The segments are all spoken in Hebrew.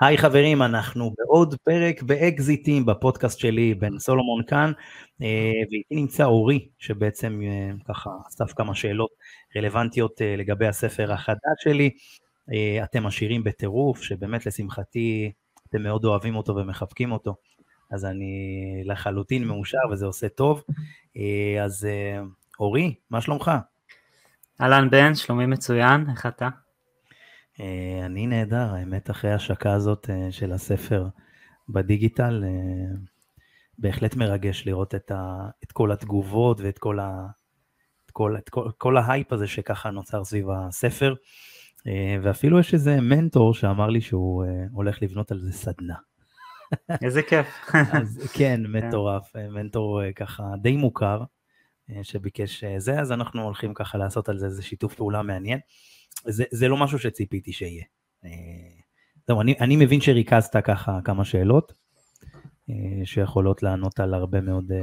היי חברים, אנחנו בעוד פרק באקזיטים בפודקאסט שלי, בן סולומון כאן, אה, ואיתי נמצא אורי, שבעצם אה, ככה אסף כמה שאלות רלוונטיות אה, לגבי הספר החדש שלי. אתם עשירים בטירוף, שבאמת לשמחתי אתם מאוד אוהבים אותו ומחבקים אותו, אז אני לחלוטין מאושר וזה עושה טוב. אז אורי, מה שלומך? אהלן בן, שלומי מצוין, איך אתה? אה, אני נהדר, האמת אחרי ההשקה הזאת אה, של הספר בדיגיטל, אה, בהחלט מרגש לראות את, ה, את כל התגובות ואת כל, ה, את כל, את כל, כל ההייפ הזה שככה נוצר סביב הספר, ואפילו יש איזה מנטור שאמר לי שהוא הולך לבנות על זה סדנה. איזה כיף. אז כן, מטורף, מנטור ככה די מוכר, שביקש זה, אז אנחנו הולכים ככה לעשות על זה איזה שיתוף פעולה מעניין. זה, זה לא משהו שציפיתי שיהיה. אה, זהו, אני, אני מבין שריכזת ככה כמה שאלות, אה, שיכולות לענות על הרבה מאוד אה,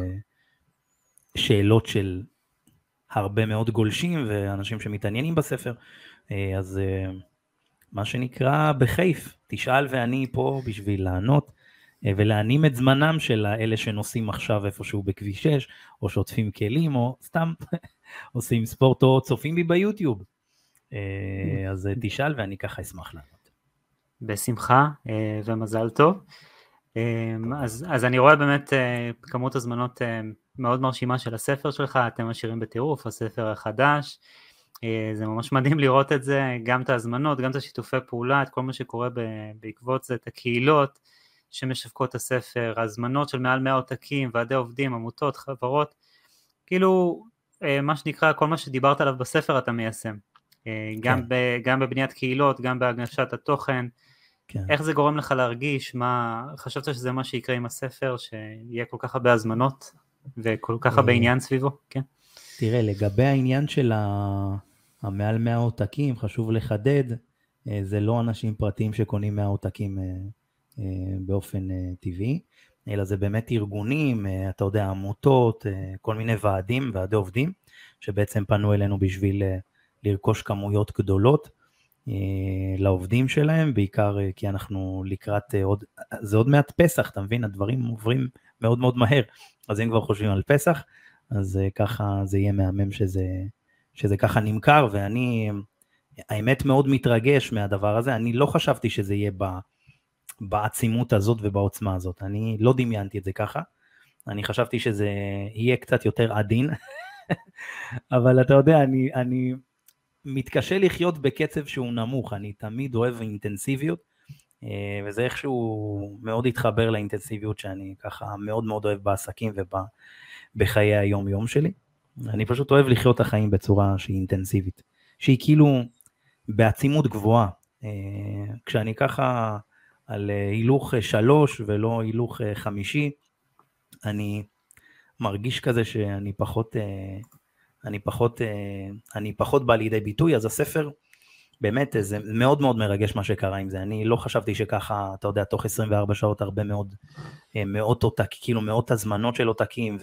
שאלות של הרבה מאוד גולשים ואנשים שמתעניינים בספר, אז מה שנקרא בחיף, תשאל ואני פה בשביל לענות. ולהנים את זמנם של אלה שנוסעים עכשיו איפשהו בכביש 6, או שוטפים כלים, או סתם עושים ספורט, או צופים בי ביוטיוב. אה, אז תשאל ואני ככה אשמח לענות. בשמחה אה, ומזל טוב. אה, אז, אז אני רואה באמת כמות הזמנות מאוד מרשימה של הספר שלך, אתם עשירים בטירוף, הספר החדש. זה ממש מדהים לראות את זה, גם את ההזמנות, גם את השיתופי פעולה, את כל מה שקורה בעקבות זה, את הקהילות שמשווקות את הספר, הזמנות של מעל 100 עותקים, ועדי עובדים, עמותות, חברות, כאילו מה שנקרא, כל מה שדיברת עליו בספר אתה מיישם. אה, גם, כן. ב, גם בבניית קהילות, גם בהגשת התוכן. כן. איך זה גורם לך להרגיש? מה, חשבת שזה מה שיקרה עם הספר, שיהיה כל כך הרבה הזמנות וכל כך הרבה אה, עניין סביבו? כן. תראה, לגבי העניין של המעל 100 עותקים, חשוב לחדד, אה, זה לא אנשים פרטיים שקונים 100 עותקים באופן טבעי, אלא זה באמת ארגונים, אתה יודע, עמותות, כל מיני ועדים, ועדי עובדים, שבעצם פנו אלינו בשביל לרכוש כמויות גדולות אה, לעובדים שלהם, בעיקר אה, כי אנחנו לקראת אה, עוד, זה עוד מעט פסח, אתה מבין? הדברים עוברים מאוד מאוד מהר, אז אם כבר חושבים על פסח, אז ככה זה יהיה מהמם שזה, שזה ככה נמכר, ואני האמת מאוד מתרגש מהדבר הזה, אני לא חשבתי שזה יהיה ב, בעצימות הזאת ובעוצמה הזאת, אני לא דמיינתי את זה ככה, אני חשבתי שזה יהיה קצת יותר עדין, אבל אתה יודע, אני, אני מתקשה לחיות בקצב שהוא נמוך, אני תמיד אוהב אינטנסיביות, אה, וזה איכשהו מאוד התחבר לאינטנסיביות שאני ככה מאוד מאוד אוהב בעסקים ובחיי היום יום שלי. אני פשוט אוהב לחיות את החיים בצורה שהיא אינטנסיבית, שהיא כאילו בעצימות גבוהה. אה, כשאני ככה על אה, הילוך שלוש ולא הילוך חמישי, אני מרגיש כזה שאני פחות אני פחות, אה, אני פחות בא לידי ביטוי, אז הספר, באמת, זה מאוד מאוד מרגש מה שקרה עם זה. אני לא חשבתי שככה, אתה יודע, תוך 24 שעות הרבה מאוד, אה, מאות עותק, כאילו מאות הזמנות של עותקים,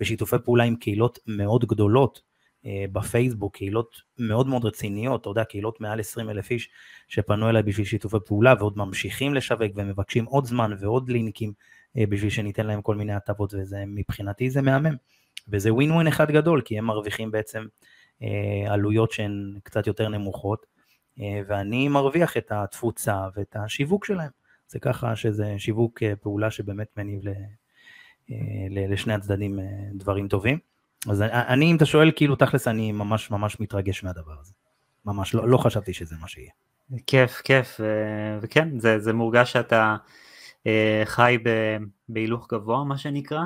ושיתופי פעולה עם קהילות מאוד גדולות אה, בפייסבוק, קהילות מאוד מאוד רציניות, אתה יודע, קהילות מעל 20 אלף איש שפנו אליי בשביל שיתופי פעולה, ועוד ממשיכים לשווק ומבקשים עוד זמן ועוד לינקים בשביל שניתן להם כל מיני הטבות, וזה, מבחינתי זה מהמם. וזה ווין ווין אחד גדול, כי הם מרוויחים בעצם אה, עלויות שהן קצת יותר נמוכות, אה, ואני מרוויח את התפוצה ואת השיווק שלהם. זה ככה שזה שיווק אה, פעולה שבאמת מניב ל, אה, לשני הצדדים אה, דברים טובים. אז אני, אם אתה שואל, כאילו תכלס אני ממש ממש מתרגש מהדבר הזה. ממש, לא, לא חשבתי שזה מה שיהיה. כיף, כיף, וכן, זה, זה מורגש שאתה אה, חי בהילוך גבוה, מה שנקרא,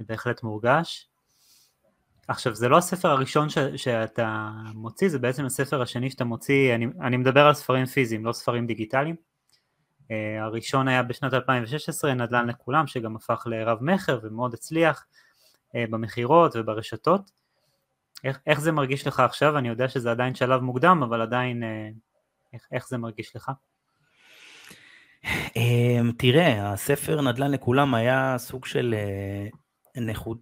בהחלט מורגש. עכשיו זה לא הספר הראשון ש, שאתה מוציא, זה בעצם הספר השני שאתה מוציא, אני, אני מדבר על ספרים פיזיים, לא ספרים דיגיטליים. Uh, הראשון היה בשנת 2016, נדל"ן לכולם, שגם הפך לרב מכר ומאוד הצליח uh, במכירות וברשתות. איך, איך זה מרגיש לך עכשיו? אני יודע שזה עדיין שלב מוקדם, אבל עדיין, uh, איך, איך זה מרגיש לך? אמ, תראה, הספר נדל"ן לכולם היה סוג של אה,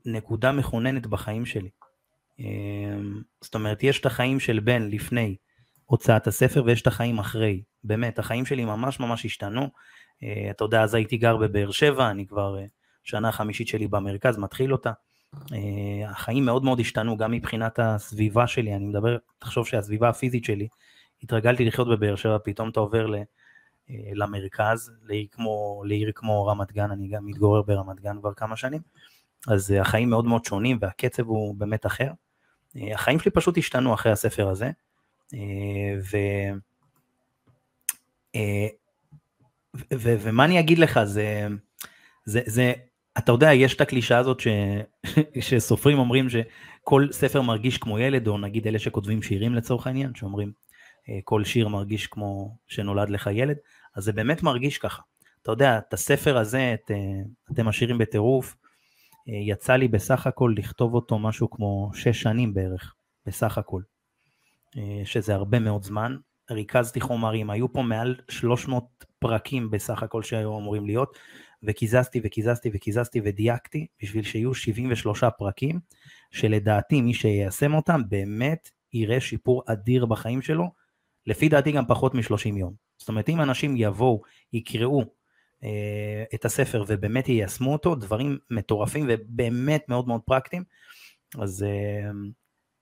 נקודה מכוננת בחיים שלי. אמ, זאת אומרת, יש את החיים של בן לפני הוצאת הספר ויש את החיים אחרי. באמת, החיים שלי ממש ממש השתנו. אה, אתה יודע, אז הייתי גר בבאר שבע, אני כבר אה, שנה חמישית שלי במרכז, מתחיל אותה. החיים מאוד מאוד השתנו, גם מבחינת הסביבה שלי, אני מדבר, תחשוב שהסביבה הפיזית שלי, התרגלתי לחיות בבאר שבע, פתאום אתה עובר למרכז, לעיר כמו, לעיר כמו רמת גן, אני גם מתגורר ברמת גן כבר כמה שנים, אז החיים מאוד מאוד שונים והקצב הוא באמת אחר. החיים שלי פשוט השתנו אחרי הספר הזה, ו... ו- ו- ומה אני אגיד לך, זה, זה, זה, אתה יודע, יש את הקלישה הזאת ש, שסופרים אומרים שכל ספר מרגיש כמו ילד, או נגיד אלה שכותבים שירים לצורך העניין, שאומרים אה, כל שיר מרגיש כמו שנולד לך ילד, אז זה באמת מרגיש ככה. אתה יודע, את הספר הזה, את, אה, אתם עשירים בטירוף, אה, יצא לי בסך הכל לכתוב אותו משהו כמו שש שנים בערך, בסך הכל, שזה הרבה מאוד זמן. ריכזתי חומרים, היו פה מעל 300 פרקים בסך הכל שהיו אמורים להיות, וקיזזתי וקיזזתי וקיזזתי ודייקתי בשביל שיהיו 73 פרקים, שלדעתי מי שיישם אותם באמת יראה שיפור אדיר בחיים שלו, לפי דעתי גם פחות מ-30 יום. זאת אומרת אם אנשים יבואו, יקראו אה, את הספר ובאמת יישמו אותו, דברים מטורפים ובאמת מאוד מאוד פרקטיים, אז אה,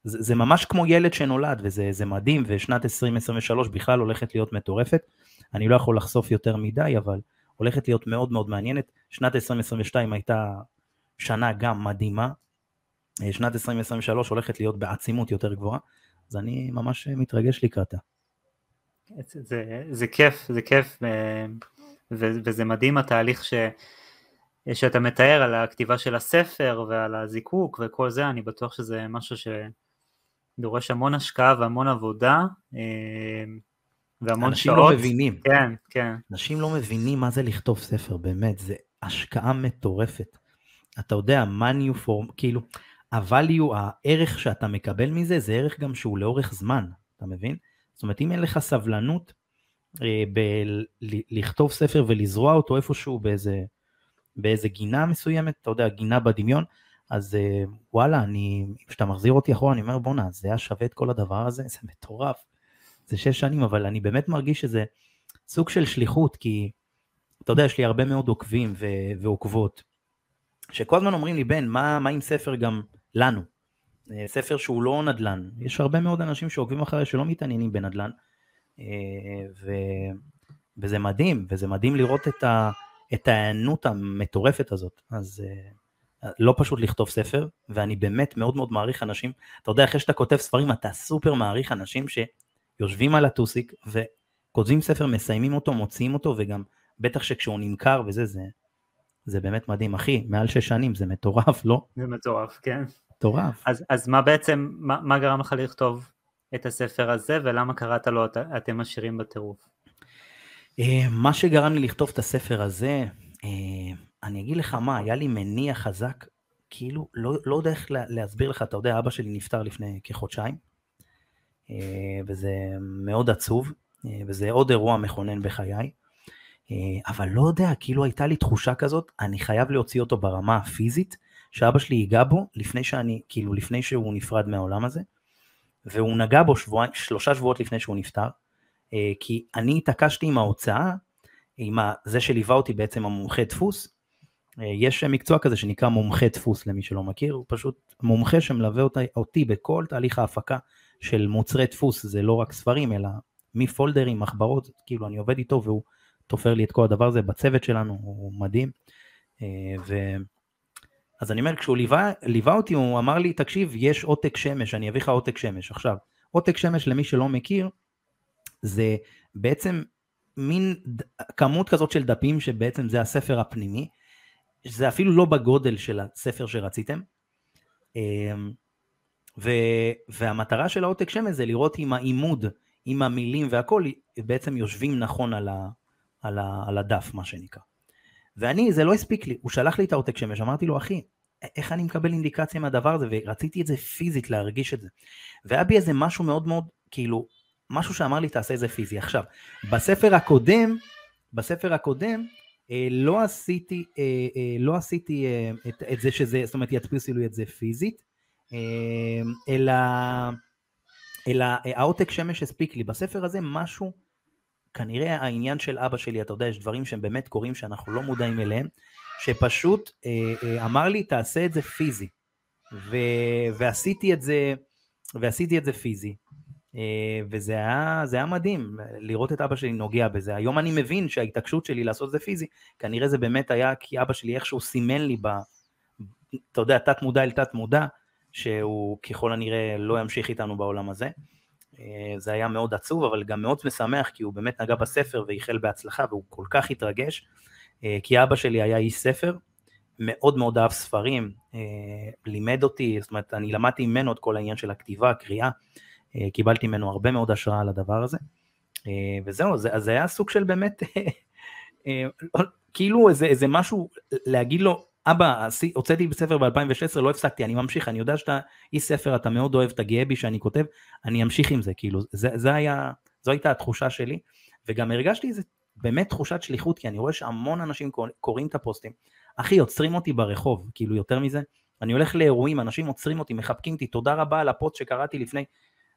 זה, זה ממש כמו ילד שנולד וזה מדהים ושנת 2023 בכלל הולכת להיות מטורפת. אני לא יכול לחשוף יותר מדי אבל הולכת להיות מאוד מאוד מעניינת. שנת 2022 הייתה שנה גם מדהימה. אה, שנת 2023 הולכת להיות בעצימות יותר גבוהה אז אני ממש מתרגש לקראתה. זה, זה, זה כיף, זה כיף אה, ו, וזה מדהים התהליך ש... שאתה מתאר על הכתיבה של הספר ועל הזיקוק וכל זה, אני בטוח שזה משהו ש... דורש המון השקעה והמון עבודה אה, והמון אנשים שעות. אנשים לא מבינים. כן, כן. אנשים לא מבינים מה זה לכתוב ספר, באמת, זה השקעה מטורפת. אתה יודע, money for, כאילו, ה-value, הערך שאתה מקבל מזה, זה ערך גם שהוא לאורך זמן, אתה מבין? זאת אומרת, אם אין לך סבלנות אה, ב- ספר ולזרוע אותו איפשהו באיזה, באיזה גינה מסוימת, אתה יודע, גינה בדמיון, אז אה, וואלה, אני, כשאתה מחזיר אותי אחורה, אני אומר, בואנה, זה היה שווה את כל הדבר הזה? זה מטורף. זה שש שנים, אבל אני באמת מרגיש שזה סוג של שליחות, כי אתה יודע, יש לי הרבה מאוד עוקבים ו- ועוקבות, שכל הזמן אומרים לי, בן, מה, מה עם ספר גם לנו? אה, ספר שהוא לא נדל"ן. יש הרבה מאוד אנשים שעוקבים אחרי שלא מתעניינים בנדל"ן, אה, ו... וזה מדהים, וזה מדהים לראות את, ה... את ההיענות המטורפת הזאת. אז לא פשוט לכתוב ספר, ואני באמת מאוד מאוד מעריך אנשים, אתה יודע, אחרי שאתה כותב ספרים, אתה סופר מעריך אנשים שיושבים על הטוסיק וכותבים ספר, מסיימים אותו, מוציאים אותו, וגם בטח שכשהוא נמכר וזה, זה, זה באמת מדהים. אחי, מעל שש שנים, זה מטורף, לא? זה מטורף, כן. מטורף. אז, אז מה בעצם, מה, מה גרם לך לכתוב את הספר הזה, ולמה קראת לו את, אתם עשירים בטירוף? אה, מה שגרם לי לכתוב את הספר הזה, אה, אני אגיד לך מה, היה לי מניע חזק, כאילו, לא, לא יודע איך להסביר לך, אתה יודע, אבא שלי נפטר לפני כחודשיים, אה, וזה מאוד עצוב, וזה עוד אירוע מכונן בחיי, אבל לא יודע, כאילו הייתה לי תחושה כזאת, אני חייב להוציא אותו ברמה הפיזית, שאבא שלי ייגע בו לפני שאני, כאילו לפני שהוא נפרד מהעולם הזה, והוא נגע בו שבוע, שלושה שבועות לפני שהוא נפטר, כי אני התעקשתי עם ההוצאה, עם זה שליווה אותי בעצם המומחה דפוס, אה, יש מקצוע כזה שנקרא מומחה דפוס למי שלא מכיר, הוא פשוט מומחה שמלווה אותי, אותי בכל תהליך ההפקה של מוצרי דפוס, זה לא רק ספרים אלא מפולדרים, מחברות, כאילו אני עובד איתו והוא תופר לי את כל הדבר הזה בצוות שלנו, הוא מדהים. אה, ו... אז אני אומר, כשהוא ליווה, ליווה אותי, הוא אמר לי, תקשיב, יש עותק שמש, אני אביא לך עותק שמש. עכשיו, עותק שמש למי שלא מכיר, זה בעצם מין כמות כזאת של דפים שבעצם זה הספר הפנימי, זה אפילו לא בגודל של הספר שרציתם. אמ, ו, והמטרה של העותק שמש זה לראות אם העימוד, עם המילים והכל, בעצם יושבים נכון על, ה, על, ה, על הדף, מה שנקרא. ואני, זה לא הספיק לי, הוא שלח לי את העותק שמש, אמרתי לו, אחי, איך אני מקבל אינדיקציה מהדבר הזה, ורציתי את זה פיזית, להרגיש את זה. והיה בי איזה משהו מאוד מאוד, כאילו, משהו שאמר לי, תעשה את זה פיזי. עכשיו, בספר הקודם, בספר הקודם, אה, לא עשיתי, אה, אה, לא עשיתי את, את זה שזה, זאת אומרת ידפיסו לי את זה פיזית, אלא אלא העותק שמש הספיק לי. בספר הזה משהו, כנראה העניין של אבא שלי, אתה יודע, יש דברים שהם באמת קורים שאנחנו לא מודעים אליהם, שפשוט אה, אה, אמר לי, תעשה את זה פיזי. ו, ועשיתי את זה, ועשיתי את זה פיזי. אה, וזה היה, היה מדהים, לראות את אבא שלי נוגע בזה. היום אני מבין שההתעקשות שלי לעשות את זה פיזי, כנראה זה באמת היה כי אבא שלי איכשהו סימן לי ב... אתה יודע, תת מודע אל תת מודע, שהוא ככל הנראה לא ימשיך איתנו בעולם הזה. אה, זה היה מאוד עצוב, אבל גם מאוד משמח, כי הוא באמת נגע בספר ואיחל בהצלחה, והוא כל כך התרגש, אה, כי אבא שלי היה איש ספר, מאוד מאוד אהב ספרים, לימד אותי, זאת אומרת, אני למדתי ממנו את כל העניין של הכתיבה, הקריאה, אה, קיבלתי ממנו הרבה מאוד השראה על הדבר הזה, אה, וזהו, זה, אז זה היה סוג של באמת, אה, לא, כאילו איזה, איזה משהו להגיד לו, אבא, הוצאתי בספר ב-2016, לא הפסקתי, אני ממשיך, אני יודע שאתה איש ספר, אתה מאוד אוהב, אתה גאה בי שאני כותב, אני אמשיך עם זה, כאילו, זה, זה היה, זו הייתה התחושה שלי, וגם הרגשתי איזה באמת תחושת שליחות, כי אני רואה שהמון אנשים קוראים את הפוסטים, אחי, עוצרים אותי ברחוב, כאילו יותר מזה, אני הולך לאירועים, אנשים עוצרים אותי, מחבקים אותי, תודה רבה על הפוסט שקראתי לפני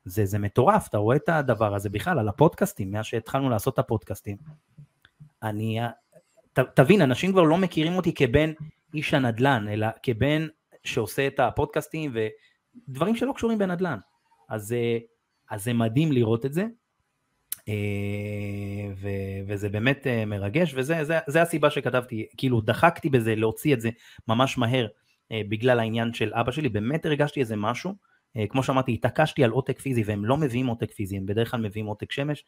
זה, זה מטורף, אתה רואה את הדבר הזה בכלל, על הפודקאסטים, מאז שהתחלנו לעשות את הפודקאסטים. אני, ת, תבין, אנשים כבר לא מכירים אותי כבן איש הנדל"ן, אלא כבן שעושה את הפודקאסטים ודברים שלא קשורים בנדל"ן. אז, אה, אז זה מדהים לראות את זה, אה, ו, וזה באמת אה, מרגש, וזה זה, זה הסיבה שכתבתי, כאילו דחקתי בזה להוציא את זה ממש מהר בגלל העניין של אבא שלי, באמת הרגשתי איזה משהו. כמו שאמרתי, התעקשתי על עותק פיזי, והם לא מביאים עותק פיזי, הם בדרך כלל מביאים עותק שמש,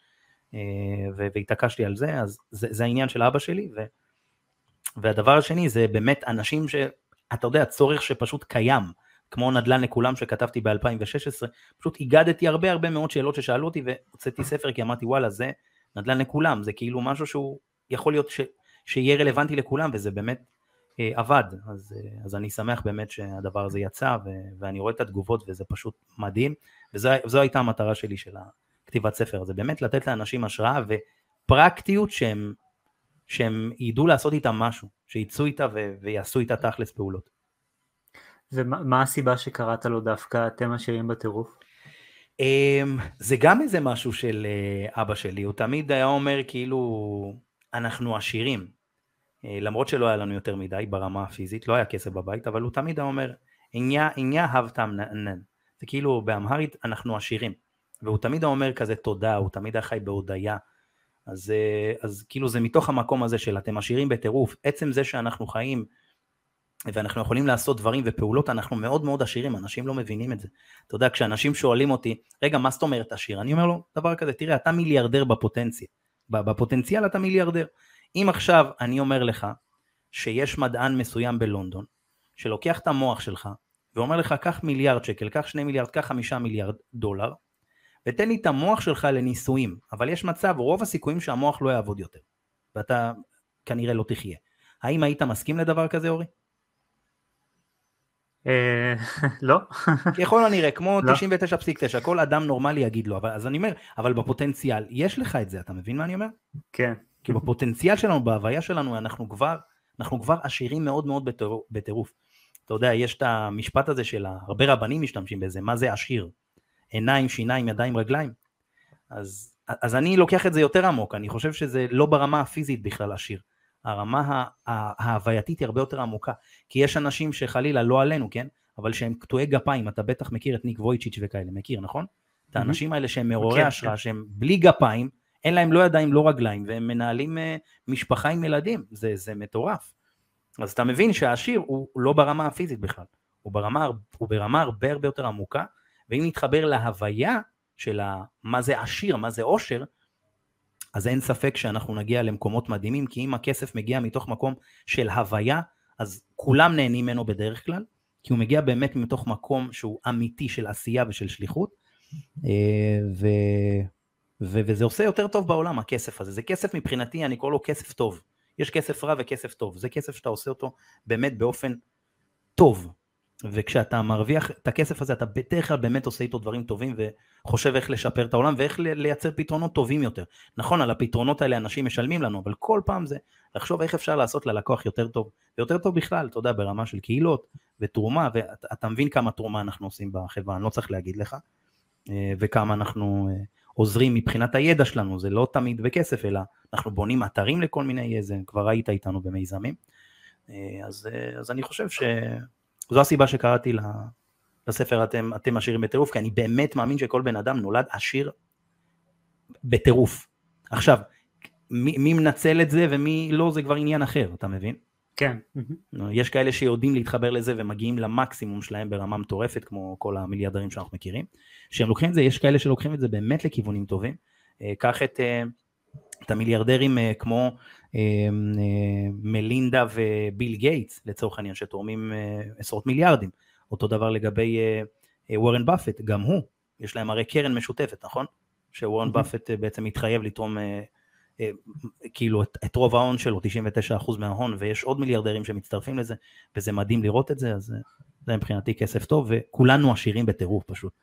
והתעקשתי על זה, אז זה, זה העניין של אבא שלי, ו, והדבר השני זה באמת אנשים שאתה יודע, צורך שפשוט קיים, כמו נדל"ן לכולם שכתבתי ב-2016, פשוט איגדתי הרבה הרבה מאוד שאלות ששאלו אותי והוצאתי ספר כי אמרתי וואלה זה נדל"ן לכולם, זה כאילו משהו שהוא יכול להיות ש, שיהיה רלוונטי לכולם וזה באמת אה, עבד, אז, אה, אז אני שמח באמת שהדבר הזה יצא ו, ואני רואה את התגובות וזה פשוט מדהים. וזו הייתה המטרה שלי של הכתיבת ספר, זה באמת לתת לאנשים השראה ופרקטיות שהם, שהם ידעו לעשות איתה משהו, שיצאו איתה ו, ויעשו איתה תכלס פעולות. ומה הסיבה שקראת לו דווקא אתם עשירים בטירוף? אמ, זה גם איזה משהו של אה, אבא שלי, הוא תמיד היה אומר כאילו אנחנו עשירים, אה, למרות שלא היה לנו יותר מדי ברמה הפיזית, לא היה כסף בבית, אבל הוא תמיד היה אומר, איניה הבתם נן, זה כאילו באמהרית אנחנו עשירים, והוא תמיד היה אומר כזה תודה, הוא תמיד היה חי בהודיה, אז, אה, אז כאילו זה מתוך המקום הזה של אתם עשירים בטירוף, עצם זה שאנחנו חיים ואנחנו יכולים לעשות דברים ופעולות, אנחנו מאוד מאוד עשירים, אנשים לא מבינים את זה. אתה יודע, כשאנשים שואלים אותי, רגע, מה זאת אומרת עשיר? אני אומר לו, דבר כזה, תראה, אתה מיליארדר בפוטנציה. בפוטנציאל אתה מיליארדר. אם עכשיו אני אומר לך שיש מדען מסוים בלונדון, שלוקח את המוח שלך ואומר לך קח מיליארד שקל, קח שני מיליארד, קח חמישה מיליארד דולר, ותן לי את המוח שלך לניסויים, אבל יש מצב, רוב הסיכויים שהמוח לא יעבוד יותר, ואתה כנראה לא תחיה. האם היית מסכים לדבר כזה אורי? אה, לא. ככל הנראה, כמו 99.9, לא. כל אדם נורמלי יגיד לו, אז אני אומר, אבל בפוטנציאל, יש לך את זה, אתה מבין מה אני אומר? כן. כי בפוטנציאל שלנו, בהוויה שלנו, אנחנו כבר, אנחנו כבר עשירים מאוד מאוד בטירוף. אתה יודע, יש את המשפט הזה של הרבה רבנים משתמשים בזה, מה זה עשיר? עיניים, שיניים, ידיים, רגליים. אז, אז אני לוקח את זה יותר עמוק, אני חושב שזה לא ברמה הפיזית בכלל עשיר. הרמה ההווייתית היא הרבה יותר עמוקה. כי יש אנשים שחלילה, לא עלינו, כן? אבל שהם קטועי גפיים, אתה בטח מכיר את ניק וויצ'יץ' וכאלה, מכיר, נכון? את האנשים האלה שהם מעוררי השראה, שהם בלי גפיים, אין להם לא ידיים, לא רגליים, והם מנהלים uh, משפחה עם ילדים, זה, זה מטורף. אז אתה מבין שהעשיר הוא לא ברמה הפיזית בכלל, הוא ברמה, הוא ברמה הרבה הרבה יותר עמוקה, ואם נתחבר להוויה של מה זה עשיר, מה זה עושר, אז אין ספק שאנחנו נגיע למקומות מדהימים, כי אם הכסף מגיע מתוך מקום של הוויה, אז כולם נהנים ממנו בדרך כלל, כי הוא מגיע באמת מתוך מקום שהוא אמיתי של עשייה ושל שליחות, אה, ו... ו- וזה עושה יותר טוב בעולם הכסף הזה, זה כסף מבחינתי, אני קורא לו כסף טוב, יש כסף רע וכסף טוב, זה כסף שאתה עושה אותו באמת באופן טוב, וכשאתה מרוויח את הכסף הזה אתה בדרך כלל באמת עושה איתו דברים טובים וחושב איך לשפר את העולם ואיך לייצר פתרונות טובים יותר. נכון, על הפתרונות האלה אנשים משלמים לנו, אבל כל פעם זה לחשוב איך אפשר לעשות ללקוח יותר טוב, ויותר טוב בכלל, אתה יודע, ברמה של קהילות ותרומה, ואתה מבין כמה תרומה אנחנו עושים בחברה, אני לא צריך להגיד לך. וכמה אנחנו עוזרים מבחינת הידע שלנו, זה לא תמיד בכסף, אלא אנחנו בונים אתרים לכל מיני איזה, כבר היית איתנו במיזמים. אז, אז אני חושב שזו הסיבה שקראתי לספר אתם, אתם עשירים בטירוף, כי אני באמת מאמין שכל בן אדם נולד עשיר בטירוף. עכשיו, מי, מי מנצל את זה ומי לא, זה כבר עניין אחר, אתה מבין? כן. יש כאלה שיודעים להתחבר לזה ומגיעים למקסימום שלהם ברמה מטורפת, כמו כל המיליארדרים שאנחנו מכירים. שהם לוקחים את זה, יש כאלה שלוקחים את זה באמת לכיוונים טובים. אה, קח את, אה, את המיליארדרים אה, כמו מלינדה וביל גייטס, לצורך העניין, שתורמים עשרות מיליארדים. אותו דבר לגבי וורן באפט, גם הוא, יש להם הרי קרן משותפת, נכון? שוורן באפט בעצם מתחייב לתרום אה, כאילו את, את רוב ההון שלו, 99% מההון, ויש עוד מיליארדרים שמצטרפים לזה, וזה מדהים לראות את זה, אז זה מבחינתי כסף טוב, וכולנו עשירים בטירוף פשוט.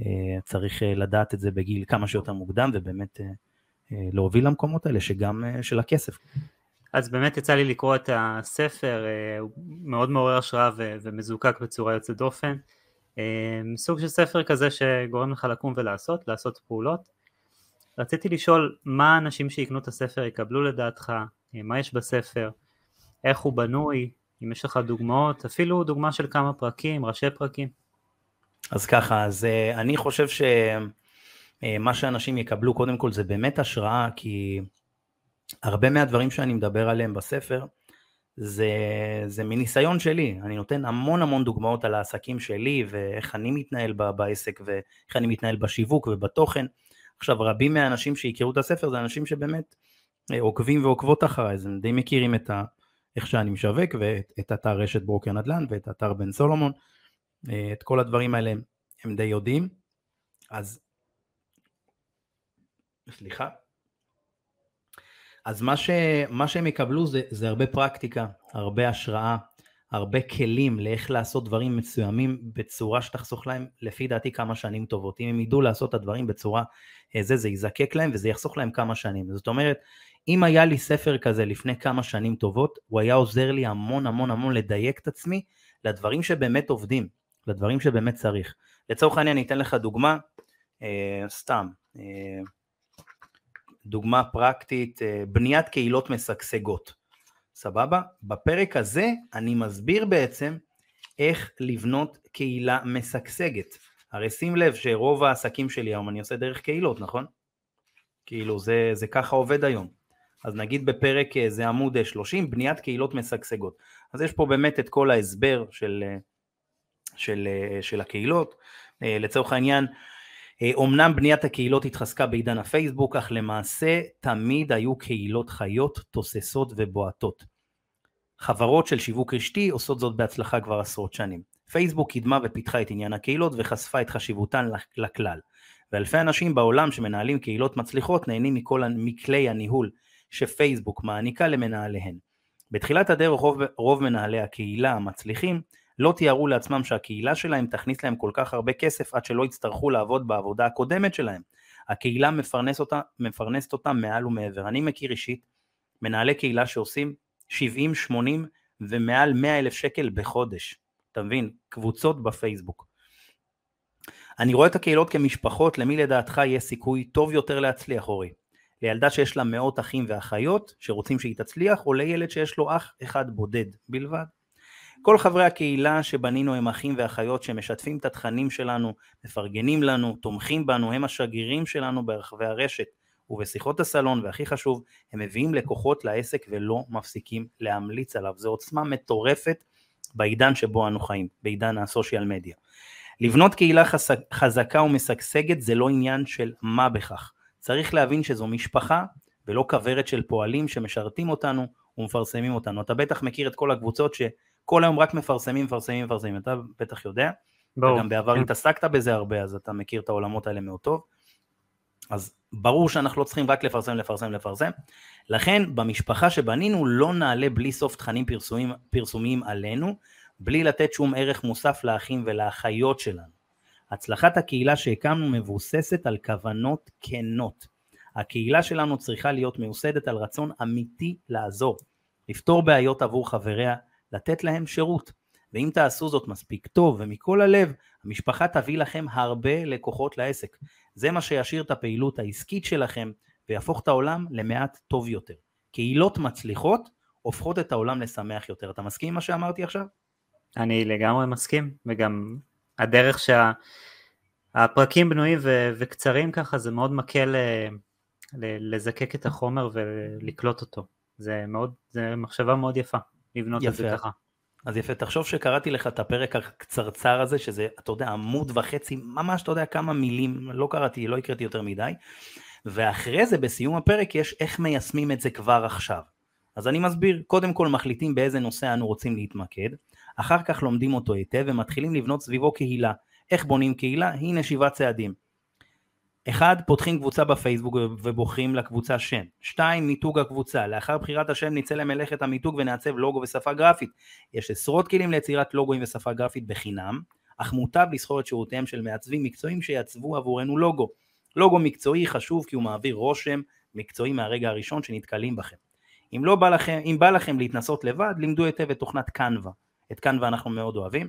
אה, צריך אה, לדעת את זה בגיל כמה שיותר מוקדם, ובאמת להוביל למקומות האלה, שגם של הכסף. אז באמת יצא לי לקרוא את הספר, הוא מאוד מעורר השראה ומזוקק בצורה יוצאת דופן. סוג של ספר כזה שגורם לך לקום ולעשות, לעשות פעולות. רציתי לשאול מה האנשים שיקנו את הספר יקבלו לדעתך, אה, מה יש בספר, איך הוא בנוי, אם יש לך דוגמאות, אפילו דוגמה של כמה פרקים, ראשי פרקים. אז ככה, אז אה, אני חושב שמה אה, שאנשים יקבלו קודם כל זה באמת השראה, כי הרבה מהדברים שאני מדבר עליהם בספר, זה, זה מניסיון שלי, אני נותן המון המון דוגמאות על העסקים שלי ואיך אני מתנהל בעסק ואיך אני מתנהל בשיווק ובתוכן, עכשיו, רבים מהאנשים שיקראו את הספר זה אנשים שבאמת אה, עוקבים ועוקבות אחריי, אז הם די מכירים את ה... איך שאני משווק ואת אתר רשת ברוקר נדל"ן ואת אתר בן סולומון, אה, את כל הדברים האלה הם די יודעים, אז סליחה. אז מה, ש, מה שהם יקבלו זה, זה הרבה פרקטיקה, הרבה השראה, הרבה כלים לאיך לעשות דברים מסוימים בצורה שתחסוך להם, לפי דעתי, כמה שנים טובות. אם הם ידעו לעשות את הדברים בצורה אה, זה, זה יזקק להם וזה יחסוך להם כמה שנים. זאת אומרת, אם היה לי ספר כזה לפני כמה שנים טובות, הוא היה עוזר לי המון המון המון לדייק את עצמי לדברים שבאמת עובדים, לדברים שבאמת צריך. לצורך העניין אני אתן לך דוגמה, אה, סתם, אה, דוגמה פרקטית, אה, בניית קהילות משגשגות. סבבה? בפרק הזה אני מסביר בעצם איך לבנות קהילה משגשגת. הרי שים לב שרוב העסקים שלי היום אני עושה דרך קהילות, נכון? כאילו זה, זה ככה עובד היום. אז נגיד בפרק אה, זה עמוד 30, אה, בניית קהילות משגשגות. אז יש פה באמת את כל ההסבר של, של, של הקהילות. לצורך העניין, אומנם בניית הקהילות התחזקה בעידן הפייסבוק, אך למעשה תמיד היו קהילות חיות, תוססות ובועטות. חברות של שיווק רשתי עושות זאת בהצלחה כבר עשרות שנים. פייסבוק קידמה ופיתחה את עניין הקהילות וחשפה את חשיבותן לכלל. ואלפי אנשים בעולם שמנהלים קהילות מצליחות נהנים מכל, מכלי הניהול שפייסבוק מעניקה למנהליהן. בתחילת הדרך רוב, רוב מנהלי הקהילה המצליחים לא תיארו לעצמם שהקהילה שלהם תכניס להם כל כך הרבה כסף עד שלא יצטרכו לעבוד בעבודה הקודמת שלהם. הקהילה מפרנס אותה, מפרנסת אותם מעל ומעבר. אני מכיר אישית מנהלי קהילה שעושים 70, 80 ומעל 100 אלף שקל בחודש. אתה מבין? קבוצות בפייסבוק. אני רואה את הקהילות כמשפחות, למי לדעתך יהיה סיכוי טוב יותר להצליח, אורי? לילדה שיש לה מאות אחים ואחיות שרוצים שהיא תצליח, או לילד שיש לו אח אחד בודד בלבד? כל חברי הקהילה שבנינו הם אחים ואחיות שמשתפים את התכנים שלנו, מפרגנים לנו, תומכים בנו, הם השגרירים שלנו ברחבי הרשת ובשיחות הסלון, והכי חשוב, הם מביאים לקוחות לעסק ולא מפסיקים להמליץ עליו. זו עוצמה מטורפת בעידן שבו אנו חיים, בעידן הסושיאל מדיה. לבנות קהילה חזקה ומשגשגת זה לא עניין של מה בכך. צריך להבין שזו משפחה ולא כוורת של פועלים שמשרתים אותנו ומפרסמים אותנו. אתה בטח מכיר את כל הקבוצות שכל היום רק מפרסמים, מפרסמים, מפרסמים. אתה בטח יודע. ברור. גם בעבר כן. התעסקת בזה הרבה, אז אתה מכיר את העולמות האלה מאוד טוב. אז ברור שאנחנו לא צריכים רק לפרסם, לפרסם, לפרסם. לכן במשפחה שבנינו לא נעלה בלי סוף תכנים פרסומים, פרסומיים עלינו, בלי לתת שום ערך מוסף לאחים ולאחיות שלנו. הצלחת הקהילה שהקמנו מבוססת על כוונות כנות. הקהילה שלנו צריכה להיות מיוסדת על רצון אמיתי לעזור, לפתור בעיות עבור חבריה, לתת להם שירות. ואם תעשו זאת מספיק טוב ומכל הלב, המשפחה תביא לכם הרבה לקוחות לעסק. זה מה שישאיר את הפעילות העסקית שלכם ויהפוך את העולם למעט טוב יותר. קהילות מצליחות הופכות את העולם לשמח יותר. אתה מסכים עם מה שאמרתי עכשיו? אני לגמרי מסכים, וגם הדרך שהפרקים בנויים ו- וקצרים ככה, זה מאוד מקל אה, לזקק את החומר ולקלוט אותו. זה מאוד, זה מחשבה מאוד יפה, לבנות יפה. את זה ככה. אז יפה, תחשוב שקראתי לך את הפרק הקצרצר הזה, שזה, אתה יודע, עמוד וחצי, ממש, אתה יודע, כמה מילים, לא קראתי, לא הקראתי יותר מדי, ואחרי זה, בסיום הפרק, יש איך מיישמים את זה כבר עכשיו. אז אני מסביר, קודם כל מחליטים באיזה נושא אנו רוצים להתמקד, אחר כך לומדים אותו היטב ומתחילים לבנות סביבו קהילה. איך בונים קהילה? הנה שבעה צעדים. אחד, פותחים קבוצה בפייסבוק ובוחרים לקבוצה שם. שתיים, מיתוג הקבוצה. לאחר בחירת השם נצא למלאכת המיתוג ונעצב לוגו ושפה גרפית. יש עשרות כלים ליצירת לוגוים ושפה גרפית בחינם, אך מוטב לסחור את שירותיהם של מעצבים מקצועיים שיעצבו עבורנו לוגו. לוגו מקצועי חשוב כי הוא מעביר רושם מקצועי מהרגע הראשון שנתקלים בכם. אם, לא בא לכם, אם בא לכם להתנסות לבד, לימדו היטב את תוכנת קנווה. את קנווה אנחנו מאוד אוהבים.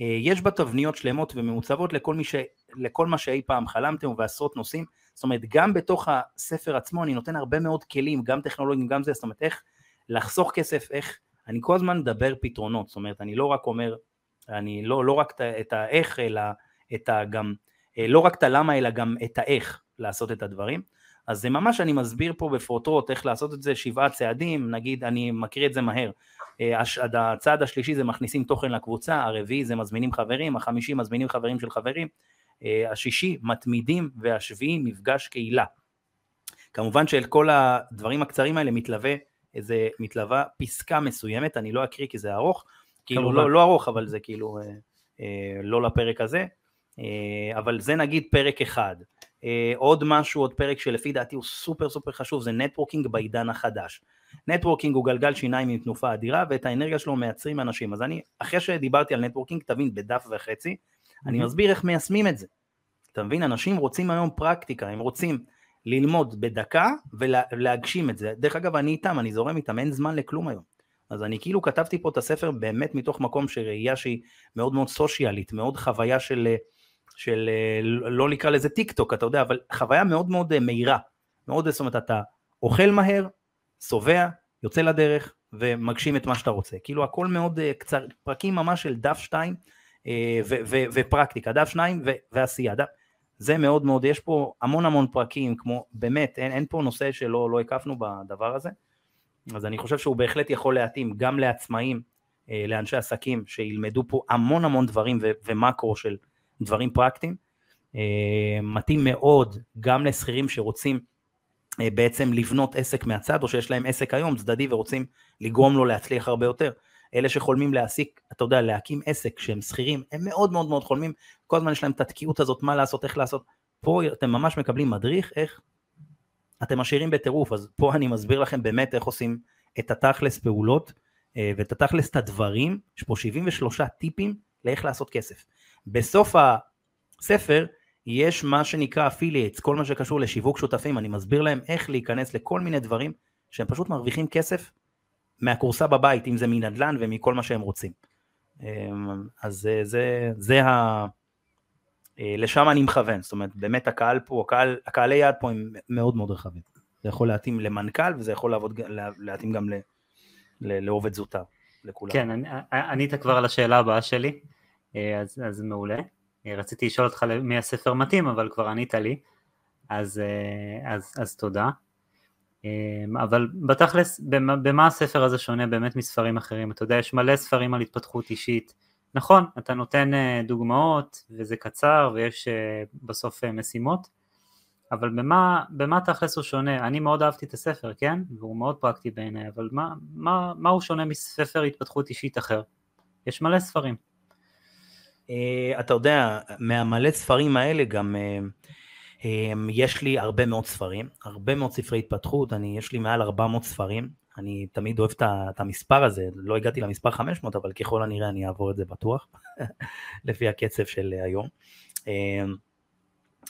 אה, יש בה תבניות שלמות ומעוצבות לכל, ש... לכל מה שאי פעם חלמתם ועשרות נושאים, זאת אומרת גם בתוך הספר עצמו אני נותן הרבה מאוד כלים, גם טכנולוגיים, גם זה, זאת אומרת איך לחסוך כסף, איך, אני כל הזמן מדבר פתרונות, זאת אומרת אני לא רק אומר, אני לא, לא רק את האיך אלא את ה... גם, אה, לא רק את הלמה אלא גם את האיך לעשות את הדברים, אז זה ממש אני מסביר פה בפרוטרוט איך לעשות את זה שבעה צעדים, נגיד אני מקריא את זה מהר, אה, הצעד השלישי זה מכניסים תוכן לקבוצה, הרביעי זה מזמינים חברים, החמישי מזמינים חברים של חברים, השישי מתמידים והשביעי מפגש קהילה. כמובן שאל כל הדברים הקצרים האלה מתלווה איזה, מתלווה פסקה מסוימת, אני לא אקריא כי זה ארוך, כאילו לא, לא ארוך אבל זה כאילו אה, אה, לא לפרק הזה, אה, אבל זה נגיד פרק אחד. אה, עוד משהו, עוד פרק שלפי דעתי הוא סופר סופר חשוב, זה networking בעידן החדש. networking הוא גלגל שיניים עם תנופה אדירה ואת האנרגיה שלו מייצרים אנשים. אז אני, אחרי שדיברתי על networking, תבין, בדף וחצי, אני מסביר איך מיישמים את זה. אתה מבין, אנשים רוצים היום פרקטיקה, הם רוצים ללמוד בדקה ולהגשים את זה. דרך אגב, אני איתם, אני זורם איתם, אין זמן לכלום היום. אז אני כאילו כתבתי פה את הספר באמת מתוך מקום של ראייה שהיא מאוד מאוד סושיאלית, מאוד חוויה של, של לא נקרא לזה טיק טוק, אתה יודע, אבל חוויה מאוד מאוד מהירה. מאוד, זאת אומרת, אתה אוכל מהר, שבע, יוצא לדרך ומגשים את מה שאתה רוצה. כאילו הכל מאוד uh, קצר, פרקים ממש של דף שתיים uh, ופרקטיקה, דף שניים ועשייה. דף, זה מאוד מאוד, יש פה המון המון פרקים, כמו באמת, אין, אין פה נושא שלא לא הקפנו בדבר הזה, אז אני חושב שהוא בהחלט יכול להתאים גם לעצמאים, uh, לאנשי עסקים, שילמדו פה המון המון דברים ו- ומקרו של דברים פרקטיים. Uh, מתאים מאוד גם לשכירים שרוצים אה, בעצם לבנות עסק מהצד, או שיש להם עסק היום צדדי ורוצים לגרום לו להצליח הרבה יותר. אלה שחולמים להעסיק, אתה יודע, להקים עסק שהם שכירים, הם מאוד מאוד מאוד חולמים, כל הזמן יש להם את התקיעות הזאת, מה לעשות, איך לעשות. פה אתם ממש מקבלים מדריך, איך אתם משאירים בטירוף, אז פה אני מסביר לכם באמת איך עושים את התכלס פעולות, אה, ואת התכלס את הדברים, יש פה 73 טיפים לאיך לעשות כסף. בסוף הספר יש מה שנקרא אפילייטס, כל מה שקשור לשיווק שותפים, אני מסביר להם איך להיכנס לכל מיני דברים שהם פשוט מרוויחים כסף מהכורסה בבית, אם זה מנדל"ן ומכל מה שהם רוצים. אמ, אז זה, זה, ה... אה, לשם אני מכוון, זאת אומרת באמת הקהל פה, הקהל, הקהלי יעד פה הם מאוד מאוד רחבים. זה יכול להתאים למנכ"ל וזה יכול לעבוד, להתאים גם ל, ל, לעובד זוטר, לכולם. כן, ענית כבר על השאלה הבאה שלי, אה, אז, אז מעולה. אה, רציתי לשאול אותך מי הספר מתאים, אבל כבר ענית לי, אז, אז, אז תודה. אה, אבל בתכלס, במה, במה הספר הזה שונה באמת מספרים אחרים? אתה יודע, יש מלא ספרים על התפתחות אישית. נכון, אתה נותן דוגמאות, וזה קצר, ויש בסוף משימות, אבל במה, במה תכלס הוא שונה? אני מאוד אהבתי את הספר, כן? והוא מאוד פרקטי בעיניי, אבל מה, מה, מה הוא שונה מספר התפתחות אישית אחר? יש מלא ספרים. אה, אתה יודע, מהמלא ספרים האלה גם אה, אה, יש לי הרבה מאוד ספרים, הרבה מאוד ספרי התפתחות, אני, יש לי מעל 400 ספרים, אני תמיד אוהב את המספר הזה, לא הגעתי למספר 500, אבל ככל הנראה אני אעבור את זה בטוח, לפי הקצב של היום.